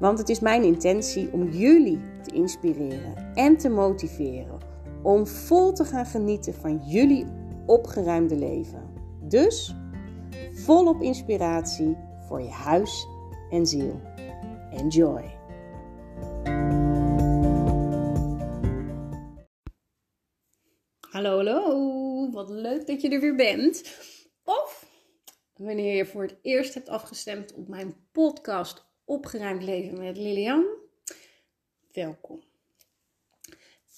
Want het is mijn intentie om jullie te inspireren en te motiveren om vol te gaan genieten van jullie opgeruimde leven. Dus volop inspiratie voor je huis en ziel. Enjoy! Hallo, hallo. Wat leuk dat je er weer bent. Of wanneer je voor het eerst hebt afgestemd op mijn podcast Opgeruimd Leven met Lilian. Welkom.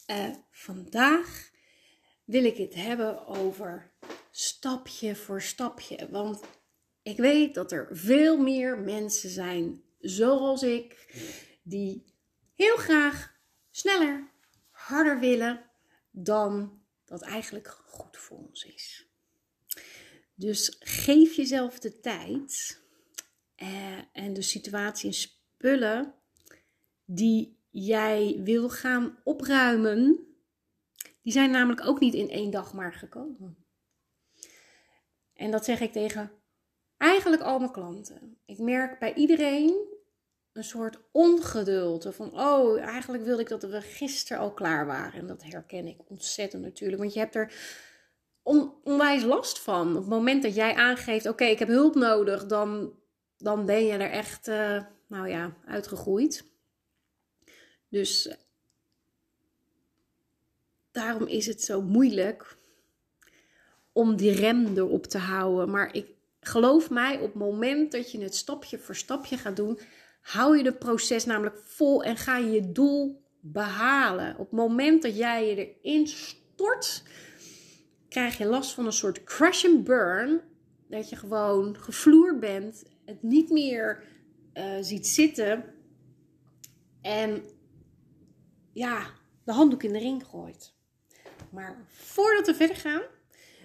Uh, vandaag wil ik het hebben over stapje voor stapje. Want ik weet dat er veel meer mensen zijn zoals ik, die heel graag sneller, harder willen dan dat eigenlijk goed voor ons is. Dus geef jezelf de tijd eh, en de situatie en spullen die jij wil gaan opruimen, die zijn namelijk ook niet in één dag maar gekomen. En dat zeg ik tegen eigenlijk al mijn klanten. Ik merk bij iedereen een soort ongeduld. Van, oh, eigenlijk wilde ik dat we gisteren al klaar waren. En dat herken ik ontzettend natuurlijk. Want je hebt er onwijs last van. Op het moment dat jij aangeeft, oké, ik heb hulp nodig, dan, dan ben je er echt, uh, nou ja, uitgegroeid. Dus daarom is het zo moeilijk om die rem erop te houden. Maar ik geloof mij, op het moment dat je het stapje voor stapje gaat doen, hou je het proces namelijk vol en ga je je doel behalen. Op het moment dat jij je erin stort, krijg je last van een soort crash and burn. Dat je gewoon gevloerd bent, het niet meer uh, ziet zitten en ja, de handdoek in de ring gooit. Maar voordat we verder gaan,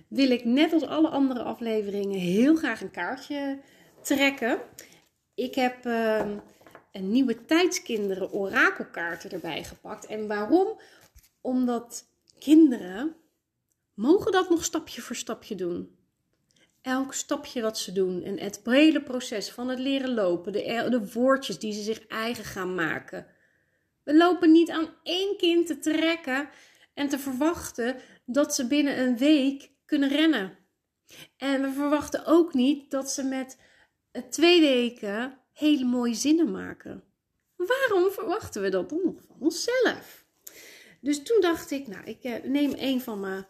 wil ik net als alle andere afleveringen heel graag een kaartje trekken. Ik heb uh, een nieuwe tijdskinderen orakelkaarten erbij gepakt. En waarom? Omdat kinderen mogen dat nog stapje voor stapje doen. Elk stapje wat ze doen en het hele proces van het leren lopen, de, de woordjes die ze zich eigen gaan maken. We lopen niet aan één kind te trekken en te verwachten dat ze binnen een week kunnen rennen. En we verwachten ook niet dat ze met twee weken hele mooie zinnen maken. Waarom verwachten we dat dan nog van onszelf? Dus toen dacht ik, nou, ik eh, neem een van mijn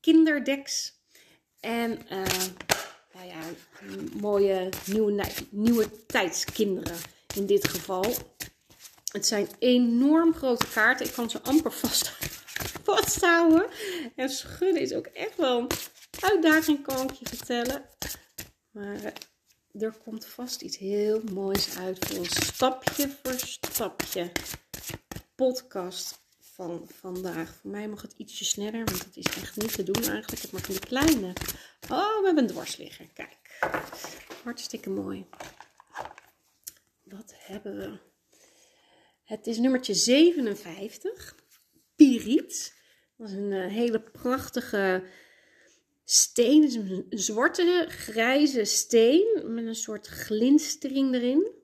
kinderdeks. En nou ja, mooie nieuwe, nieuwe tijdskinderen in dit geval. Het zijn enorm grote kaarten. Ik kan ze amper vast, vasthouden. En schudden is ook echt wel een uitdaging, kan ik je vertellen. Maar eh, er komt vast iets heel moois uit voor stapje voor stapje podcast van vandaag. Voor mij mag het ietsje sneller, want het is echt niet te doen eigenlijk. Heb maar van die kleine. Oh, we hebben een dwarsligger. Kijk, hartstikke mooi. Wat hebben we? Het is nummertje 57. Piriet. Dat is een eh, hele prachtige steen. Het is een zwarte, grijze steen met een soort glinstering erin.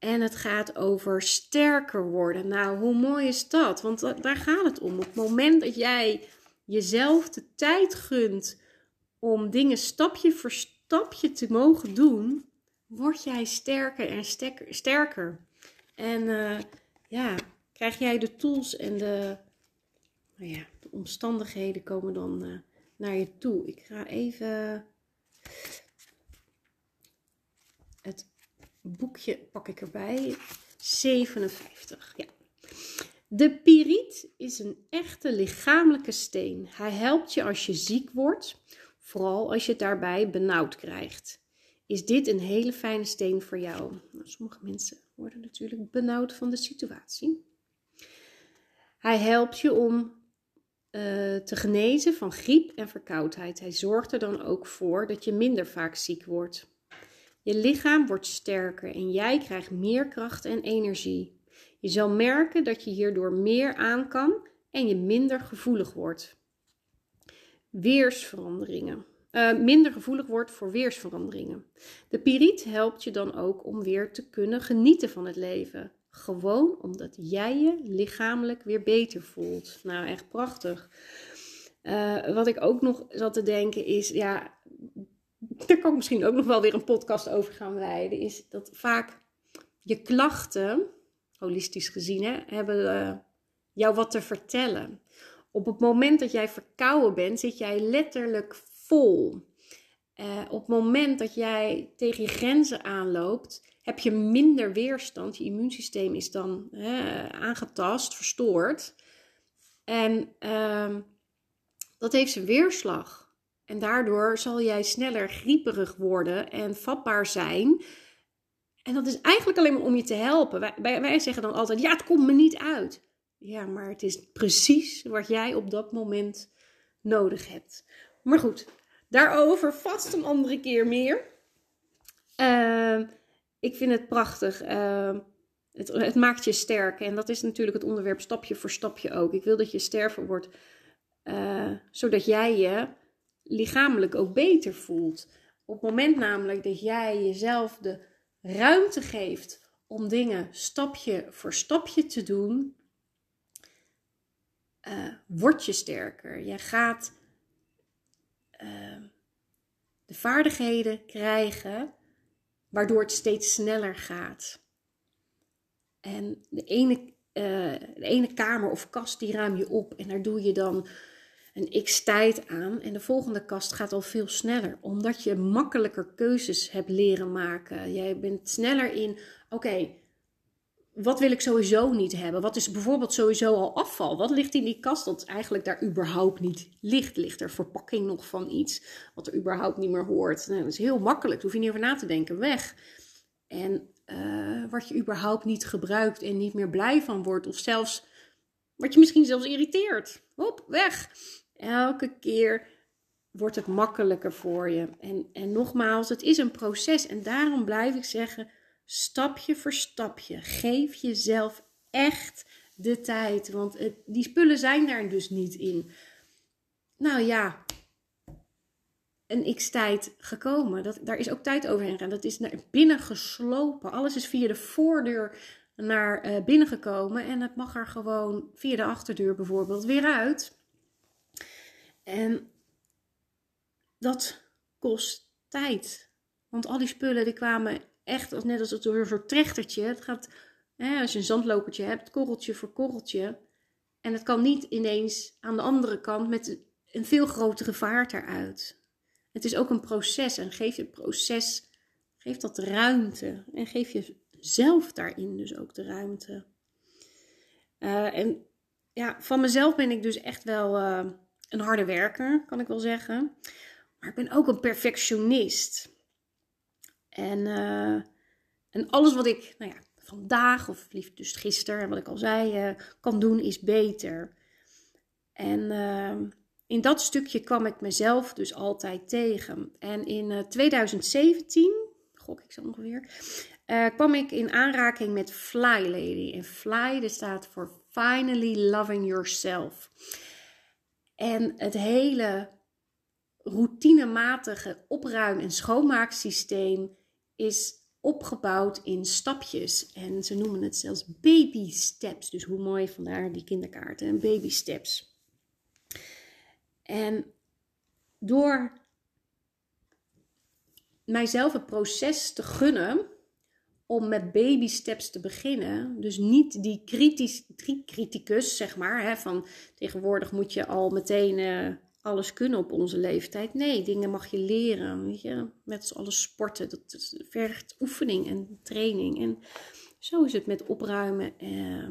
En het gaat over sterker worden. Nou, hoe mooi is dat? Want daar gaat het om. Op het moment dat jij jezelf de tijd gunt om dingen stapje voor stapje te mogen doen, word jij sterker en sterker. En uh, ja, krijg jij de tools en de, nou ja, de omstandigheden komen dan uh, naar je toe. Ik ga even het boekje pak ik erbij. 57. Ja. De piriet is een echte lichamelijke steen. Hij helpt je als je ziek wordt, vooral als je het daarbij benauwd krijgt. Is dit een hele fijne steen voor jou? Nou, sommige mensen worden natuurlijk benauwd van de situatie. Hij helpt je om uh, te genezen van griep en verkoudheid. Hij zorgt er dan ook voor dat je minder vaak ziek wordt. Je lichaam wordt sterker en jij krijgt meer kracht en energie. Je zal merken dat je hierdoor meer aan kan en je minder gevoelig wordt. Weersveranderingen. Uh, minder gevoelig wordt voor weersveranderingen. De piriet helpt je dan ook om weer te kunnen genieten van het leven. Gewoon omdat jij je lichamelijk weer beter voelt. Nou, echt prachtig. Uh, wat ik ook nog zat te denken is, ja, daar kan ik misschien ook nog wel weer een podcast over gaan wijden, is dat vaak je klachten, holistisch gezien, hè, hebben uh, jou wat te vertellen. Op het moment dat jij verkouden bent, zit jij letterlijk vol. Uh, op het moment dat jij tegen je grenzen aanloopt, heb je minder weerstand. Je immuunsysteem is dan aangetast, verstoord. En uh, dat heeft zijn weerslag. En daardoor zal jij sneller grieperig worden en vatbaar zijn. En dat is eigenlijk alleen maar om je te helpen. Wij, wij, zeggen dan altijd: ja, het komt me niet uit. Ja, maar het is precies wat jij op dat moment nodig hebt. Maar goed, daarover vast een andere keer meer. Uh, ik vind het prachtig. Uh, het, het, maakt je sterk. En dat is natuurlijk het onderwerp stapje voor stapje ook. Ik wil dat je sterker wordt, uh, zodat jij je lichamelijk ook beter voelt. Op het moment namelijk dat jij jezelf de ruimte geeft om dingen stapje voor stapje te doen, uh, word je sterker. Je gaat uh, de vaardigheden krijgen waardoor het steeds sneller gaat. En de ene, uh, de ene kamer of kast die ruim je op en daar doe je dan een x tijd aan. En de volgende kast gaat al veel sneller, omdat je makkelijker keuzes hebt leren maken. Jij bent sneller in, oké, wat wil ik sowieso niet hebben? Wat is bijvoorbeeld sowieso al afval? Wat ligt in die kast dat eigenlijk daar überhaupt niet ligt? Ligt er verpakking nog van iets wat er überhaupt niet meer hoort? Nou, dat is heel makkelijk, daar hoef je niet over na te denken. Weg. En uh, wat je überhaupt niet gebruikt en niet meer blij van wordt, of zelfs wat je misschien zelfs irriteert. Hop, weg. Elke keer wordt het makkelijker voor je. En, en nogmaals, het is een proces. En daarom blijf ik zeggen stapje voor stapje. Geef jezelf echt de tijd, want het, die spullen zijn daar dus niet in. Nou ja, een x-tijd gekomen. Dat, daar is ook tijd overheen gegaan. Dat is naar binnen geslopen. Alles is via de voordeur naar uh, binnen gekomen. En het mag er gewoon via de achterdeur bijvoorbeeld weer uit. En dat kost tijd. Want al die spullen die kwamen echt net als het door een soort trechtertje. Het gaat, hè, als je een zandlopertje hebt, korreltje voor korreltje. En het kan niet ineens aan de andere kant met een veel grotere vaart eruit. Het is ook een proces en geef je proces, geef dat ruimte. En geef jezelf daarin dus ook de ruimte. Uh, en ja, van mezelf ben ik dus echt wel uh, een harde werker, kan ik wel zeggen. Maar ik ben ook een perfectionist. En, uh, en alles wat ik nou ja, vandaag, of liefst dus gisteren, wat ik al zei, uh, kan doen, is beter. En uh, in dat stukje kwam ik mezelf dus altijd tegen. En in 2017, gok ik zo ongeveer, kwam ik in aanraking met Fly Lady. En Fly, dat staat voor Finally Loving Yourself. En het hele routinematige opruim- en schoonmaaksysteem is opgebouwd in stapjes. En ze noemen het zelfs baby steps. Dus hoe mooi vandaar die kinderkaarten en baby steps. En door mijzelf het proces te gunnen om met baby steps te beginnen. Dus niet die kritisch, criticus, zeg maar, hè, van tegenwoordig moet je al meteen uh, alles kunnen op onze leeftijd. Nee, dingen mag je leren. Weet je? Met z'n sporten. Dat, vergt oefening en training. En zo is het met opruimen, eh,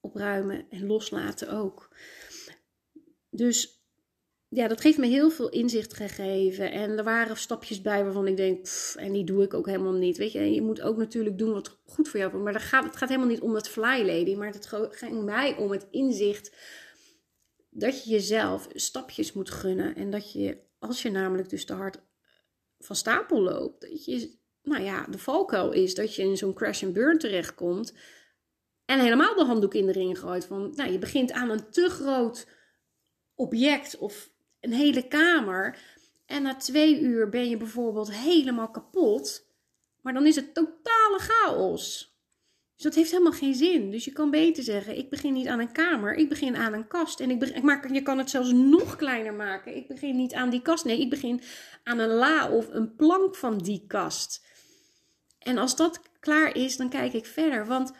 opruimen en loslaten ook. Dus ja, dat heeft me heel veel inzicht gegeven. En er waren stapjes bij waarvan ik denk, en die doe ik ook helemaal niet. Weet je, en je moet ook natuurlijk doen wat goed voor jou is. Maar gaat, het gaat helemaal niet om het fly lady, maar het ging mij om het inzicht dat je jezelf stapjes moet gunnen. En dat je, als je namelijk dus te hard van stapel loopt, dat je, nou ja, de valkuil is dat je in zo'n crash and burn terechtkomt. En helemaal de handdoek in de ring gooit. Van, nou, je begint aan een te groot object of een hele kamer. En na twee uur ben je bijvoorbeeld helemaal kapot. Maar dan is het totale chaos. Dus dat heeft helemaal geen zin. Dus je kan beter zeggen: ik begin niet aan een kamer, ik begin aan een kast. En ik, begin, ik maak, je kan het zelfs nog kleiner maken. Ik begin niet aan die kast. Nee, ik begin aan een la of een plank van die kast. En als dat klaar is, dan kijk ik verder. Want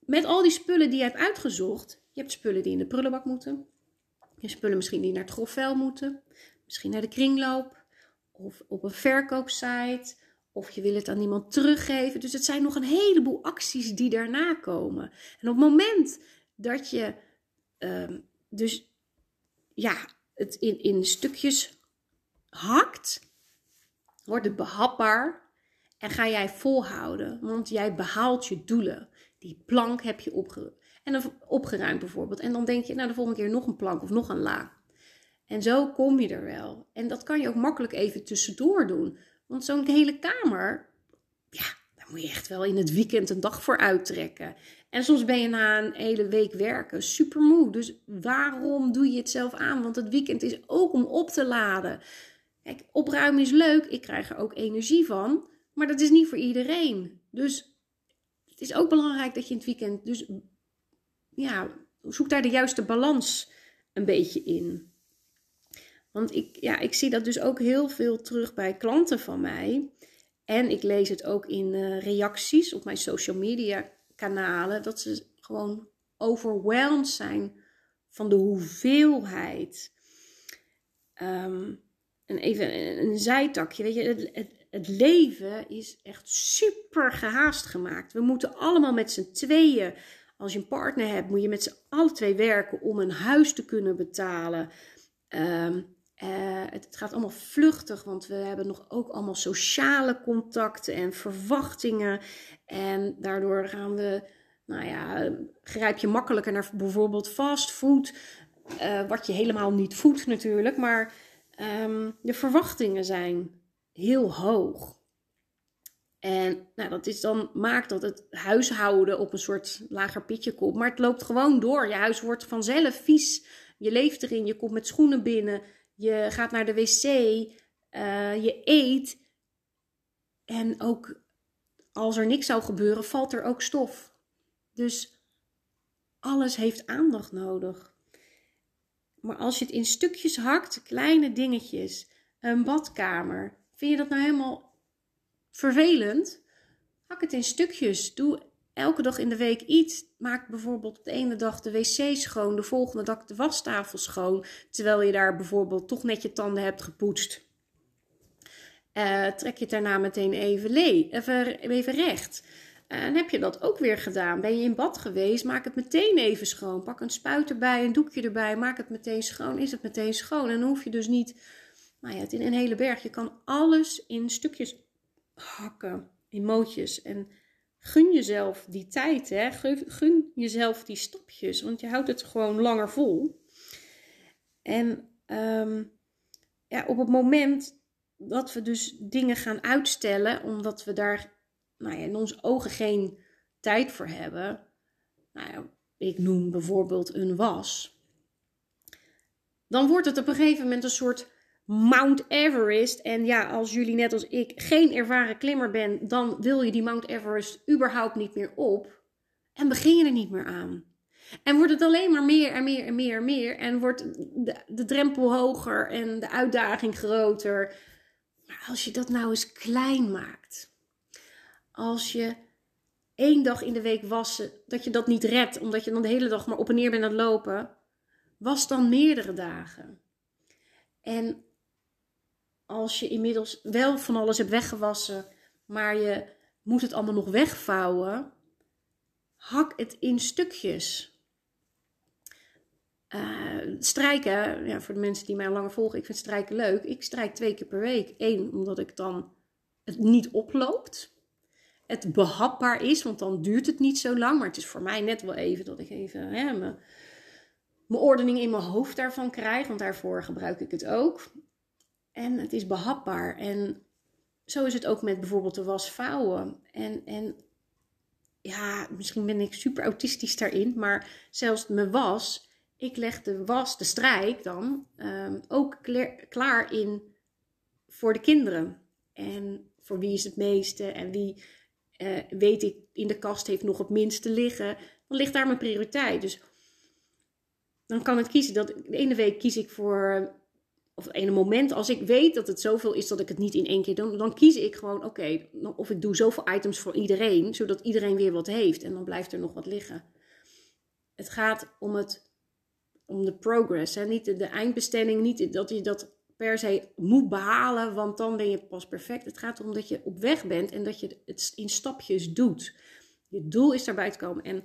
met al die spullen die je hebt uitgezocht, je hebt spullen die in de prullenbak moeten. Je spullen misschien die naar het grofvel moeten. Misschien naar de kringloop. Of op een verkoopsite. Of je wil het aan iemand teruggeven. Dus het zijn nog een heleboel acties die daarna komen. En op het moment dat je uh, dus ja, het in, in stukjes hakt, wordt het behapbaar. En ga jij volhouden, want jij behaalt je doelen. Die plank heb je opge en opgeruimd bijvoorbeeld. En dan denk je, nou de volgende keer nog een plank of nog een la. En zo kom je er wel. En dat kan je ook makkelijk even tussendoor doen. Want zo'n hele kamer, ja, daar moet je echt wel in het weekend een dag voor uittrekken. En soms ben je na een hele week werken super moe. Dus waarom doe je het zelf aan? Want het weekend is ook om op te laden. Kijk, opruimen is leuk. Ik krijg er ook energie van. Maar dat is niet voor iedereen. Dus het is ook belangrijk dat je in het weekend dus ja, zoek daar de juiste balans een beetje in. Want ik, ja, ik zie dat dus ook heel veel terug bij klanten van mij. En ik lees het ook in uh, reacties op mijn social media kanalen. Dat ze gewoon overweldigd zijn van de hoeveelheid. Um, en even een, zijtakje. Weet je, het, het, het, leven is echt super gehaast gemaakt. We moeten allemaal met z'n tweeën als je een partner hebt, moet je met z'n allen twee werken om een huis te kunnen betalen. Ehm, eh, het, gaat allemaal vluchtig, want we hebben nog ook allemaal sociale contacten en verwachtingen. En daardoor gaan we, nou ja, grijp je makkelijker naar bijvoorbeeld fastfood. Uh, wat je helemaal niet voedt natuurlijk, maar um, de verwachtingen zijn heel hoog. En nou, dat is dan, maakt dat het huishouden op een soort lager pitje komt. Maar het loopt gewoon door. Je huis wordt vanzelf vies. Je leeft erin, je komt met schoenen binnen. Je gaat naar de wc. Uh, je eet. En ook als er niks zou gebeuren, valt er ook stof. Dus alles heeft aandacht nodig. Maar als je het in stukjes hakt, kleine dingetjes, een badkamer, vind je dat nou helemaal vervelend. Hak het in stukjes. Doe elke dag in de week iets. Maak bijvoorbeeld de ene dag de wc schoon, de volgende dag de wastafel schoon. Terwijl je daar bijvoorbeeld toch net je tanden hebt gepoetst. Uh, trek je het daarna meteen even, even, even recht. en heb je dat ook weer gedaan? Ben je in bad geweest? Maak het meteen even schoon. Pak een spuit erbij, een doekje erbij. Maak het meteen schoon. Is het meteen schoon? En dan hoef je dus niet nou ja, het in een hele berg. Je kan alles in stukjes hakken, emoties. En gun jezelf die tijd, hè? gun jezelf die stapjes, want je houdt het gewoon langer vol. En ehm, ja, op het moment dat we dus dingen gaan uitstellen, omdat we daar nou ja, in onze ogen geen tijd voor hebben. Nou ik noem bijvoorbeeld een was. Dan wordt het op een gegeven moment een soort Mount Everest. En ja, als jullie net als ik geen ervaren klimmer ben, dan wil je die Mount Everest überhaupt niet meer op. En begin je er niet meer aan. En wordt het alleen maar meer en meer en meer en meer. En wordt de, de drempel hoger en de uitdaging groter. Maar als je dat nou eens klein maakt. Als je één dag in de week wassen, dat je dat niet redt, omdat je dan de hele dag maar op en neer bent aan het lopen. Was dan meerdere dagen. En als je inmiddels wel van alles hebt weggewassen, maar je moet het allemaal nog wegvouwen, hak het in stukjes. Uh, strijken, ja, voor de mensen die mij langer volgen, ik vind strijken leuk. Ik strijk twee keer per week. Eén, omdat ik dan het niet oploopt. Het behapbaar is, want dan duurt het niet zo lang. Maar het is voor mij net wel even dat ik even hè, mijn, mijn ordening in mijn hoofd daarvan krijg. Want daarvoor gebruik ik het ook. En het is behapbaar. En zo is het ook met bijvoorbeeld de was vouwen. En, en ja, misschien ben ik super autistisch daarin. Maar zelfs mijn was ik leg de was, de strijk dan, ehm, ook klaar in voor de kinderen. En voor wie is het meeste en wie uh, weet ik in de kast heeft nog het minste liggen. Dan ligt daar mijn prioriteit. Dus dan kan ik kiezen. Dat, de ene week kies ik voor, of het ene moment, als ik weet dat het zoveel is dat ik het niet in één keer doe, dan kies ik gewoon, oké, of ik doe zoveel items voor iedereen, zodat iedereen weer wat heeft en dan blijft er nog wat liggen. Het gaat om het om de progress. Hè? Niet de, eindbestemming, niet dat je dat per se moet behalen, want dan ben je pas perfect. Het gaat erom dat je op weg bent en dat je het in stapjes doet. Je doel is daarbij te komen. En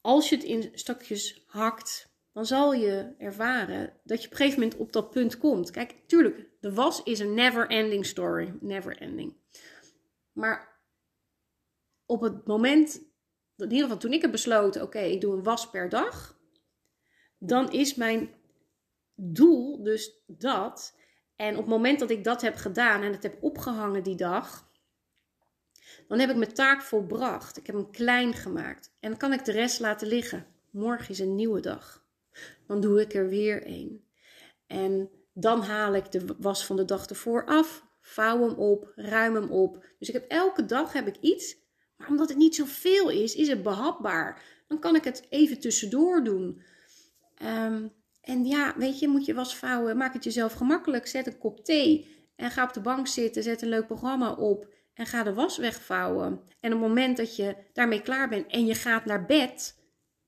als je het in stapjes hakt, dan zal je ervaren dat je op een gegeven moment op dat punt komt. Kijk, tuurlijk, de was is een never ending story. Never ending. Maar op het moment, in ieder geval toen ik heb besloten, oké, ik doe een was per dag dan is mijn doel dus dat. En op het moment dat ik dat heb gedaan en het heb opgehangen die dag, dan heb ik mijn taak volbracht. Ik heb hem klein gemaakt. En dan kan ik de rest laten liggen. Morgen is een nieuwe dag. Dan doe ik er weer een. En dan haal ik de was van de dag ervoor af, vouw hem op, ruim hem op. Dus ik heb elke dag heb ik iets, maar omdat het niet zoveel is, is het behapbaar. Dan kan ik het even tussendoor doen. Um, en ja, weet je, moet je was vouwen, maak het jezelf gemakkelijk. Zet een kop thee en ga op de bank zitten. Zet een leuk programma op en ga de was wegvouwen. En op het moment dat je daarmee klaar bent en je gaat naar bed,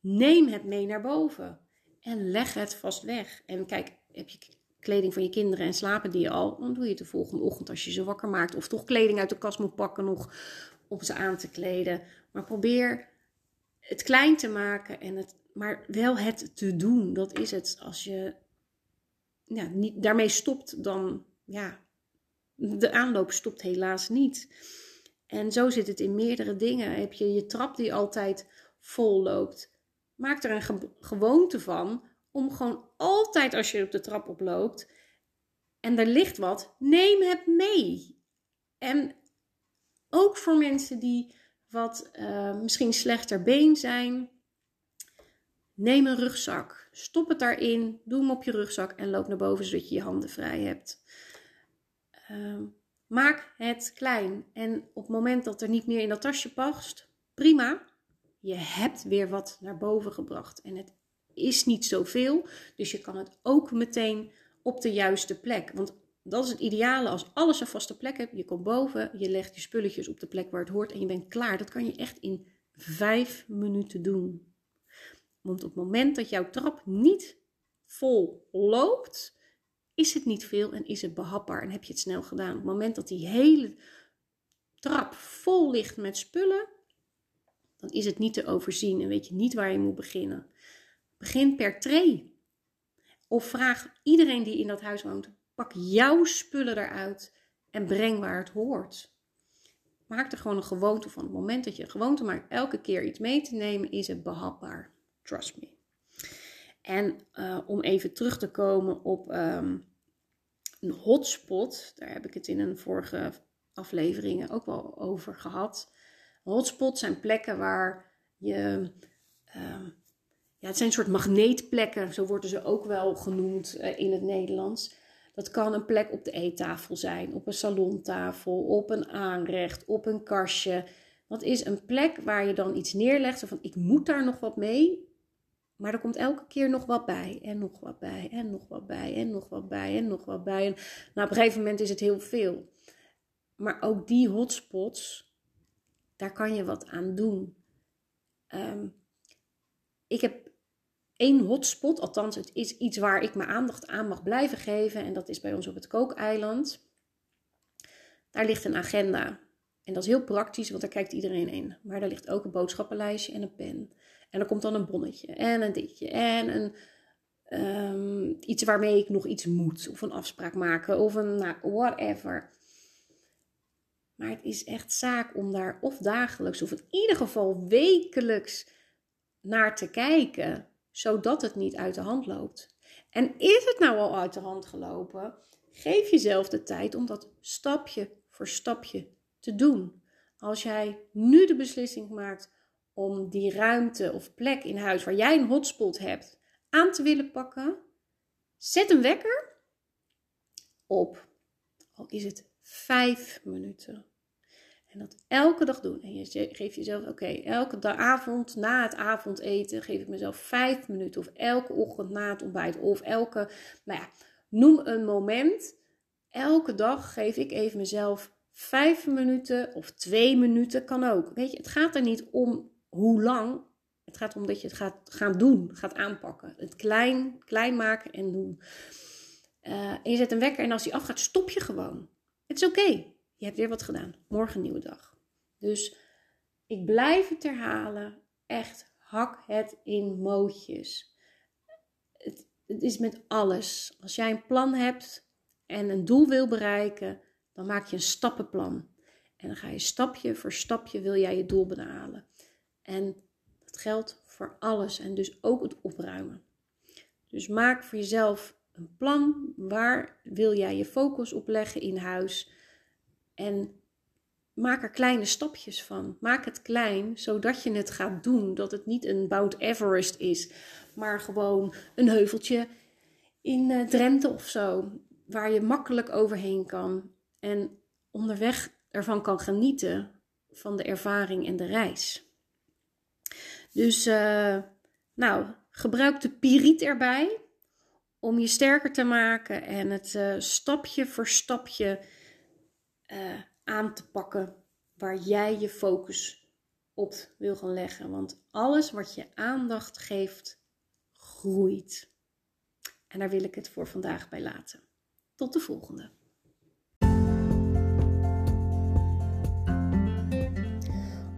neem het mee naar boven. En leg het vast weg. En kijk, heb je kleding van je kinderen en slapen die al, dan doe je het de volgende ochtend als je ze wakker maakt. Of toch kleding uit de kast moet pakken nog om ze aan te kleden. Maar probeer het klein te maken en het maar wel het te doen, dat is het. Als je ja, niet, daarmee stopt, dan ja, de aanloop stopt helaas niet. En zo zit het in meerdere dingen. Heb je je trap die altijd vol loopt. Maak er een gewoonte van om gewoon altijd als je op de trap oploopt en er ligt wat, neem het mee. En ook voor mensen die wat uh, misschien slechter been zijn, Neem een rugzak, stop het daarin, doe hem op je rugzak en loop naar boven zodat je je handen vrij hebt. Ehm, maak het klein en op het moment dat er niet meer in dat tasje past, prima. Je hebt weer wat naar boven gebracht en het is niet zoveel, dus je kan het ook meteen op de juiste plek. Want dat is het ideale als alles een vaste plek hebt. Je komt boven, je legt je spulletjes op de plek waar het hoort en je bent klaar. Dat kan je echt in vijf minuten doen. Want op het moment dat jouw trap niet vol loopt, is het niet veel en is het behapbaar en heb je het snel gedaan. Op het moment dat die hele trap vol ligt met spullen, dan is het niet te overzien en weet je niet waar je moet beginnen. Begin per tray. Of vraag iedereen die in dat huis woont: pak jouw spullen eruit en breng waar het hoort. Maak er gewoon een gewoonte van. Op het moment dat je een gewoonte maakt elke keer iets mee te nemen, is het behapbaar. Trust me. En uh, om even terug te komen op um, een hotspot, daar heb ik het in een vorige afleveringen ook wel over gehad. Hotspots zijn plekken waar je. Uh, ja, het zijn een soort magneetplekken, zo worden ze ook wel genoemd uh, in het Nederlands. Dat kan een plek op de eettafel zijn, op een salontafel, op een aanrecht, op een kastje. Dat is een plek waar je dan iets neerlegt van ik moet daar nog wat mee. Maar er komt elke keer nog wat bij. En nog wat bij. En nog wat bij. En nog wat bij. En nog wat bij. En nou, op een gegeven moment is het heel veel. Maar ook die hotspots, daar kan je wat aan doen. Um, ik heb één hotspot, althans, het is iets waar ik mijn aandacht aan mag blijven geven. En dat is bij ons op het kookeiland. Daar ligt een agenda. En dat is heel praktisch, want daar kijkt iedereen in. Maar daar ligt ook een boodschappenlijstje en een pen. En er komt dan een bonnetje en een ditje en een, ehm, iets waarmee ik nog iets moet. Of een afspraak maken of een nou, whatever. Maar het is echt zaak om daar of dagelijks of in ieder geval wekelijks naar te kijken, zodat het niet uit de hand loopt. En is het nou al uit de hand gelopen? Geef jezelf de tijd om dat stapje voor stapje te doen. Als jij nu de beslissing maakt om die ruimte of plek in huis waar jij een hotspot hebt aan te willen pakken, zet een wekker op. Al is het vijf minuten. En dat elke dag doen. En je geeft jezelf, oké, elke avond na het avondeten geef ik mezelf vijf minuten. Of elke ochtend na het ontbijt. Of elke, nou ja, noem een moment. Elke dag geef ik even mezelf vijf minuten of twee minuten, kan ook. Weet je, het gaat er niet om hoe lang. Het gaat om dat je het gaat gaan doen, gaat aanpakken. Het klein, klein maken en doen. Uh, en je zet een wekker en als die afgaat, stop je gewoon. Het is oké. Je hebt weer wat gedaan. Morgen een nieuwe dag. Dus ik blijf het herhalen. Echt, hak het in mootjes. Het, het is met alles. Als jij een plan hebt en een doel wil bereiken, dan maak je een stappenplan. En dan ga je stapje voor stapje wil jij je doel behalen. En dat geldt voor alles en dus ook het opruimen. Dus maak voor jezelf een plan. Waar wil jij je focus op leggen in huis? En maak er kleine stapjes van. Maak het klein, zodat je het gaat doen. Dat het niet een Mount Everest is, maar gewoon een heuveltje in uh, Drenthe of zo. Waar je makkelijk overheen kan. En onderweg ervan kan genieten van de ervaring en de reis. Dus, uh, nou, gebruik de piriet erbij om je sterker te maken en het uh, stapje voor stapje uh, aan te pakken waar jij je focus op wil gaan leggen. Want alles wat je aandacht geeft, groeit. En daar wil ik het voor vandaag bij laten. Tot de volgende.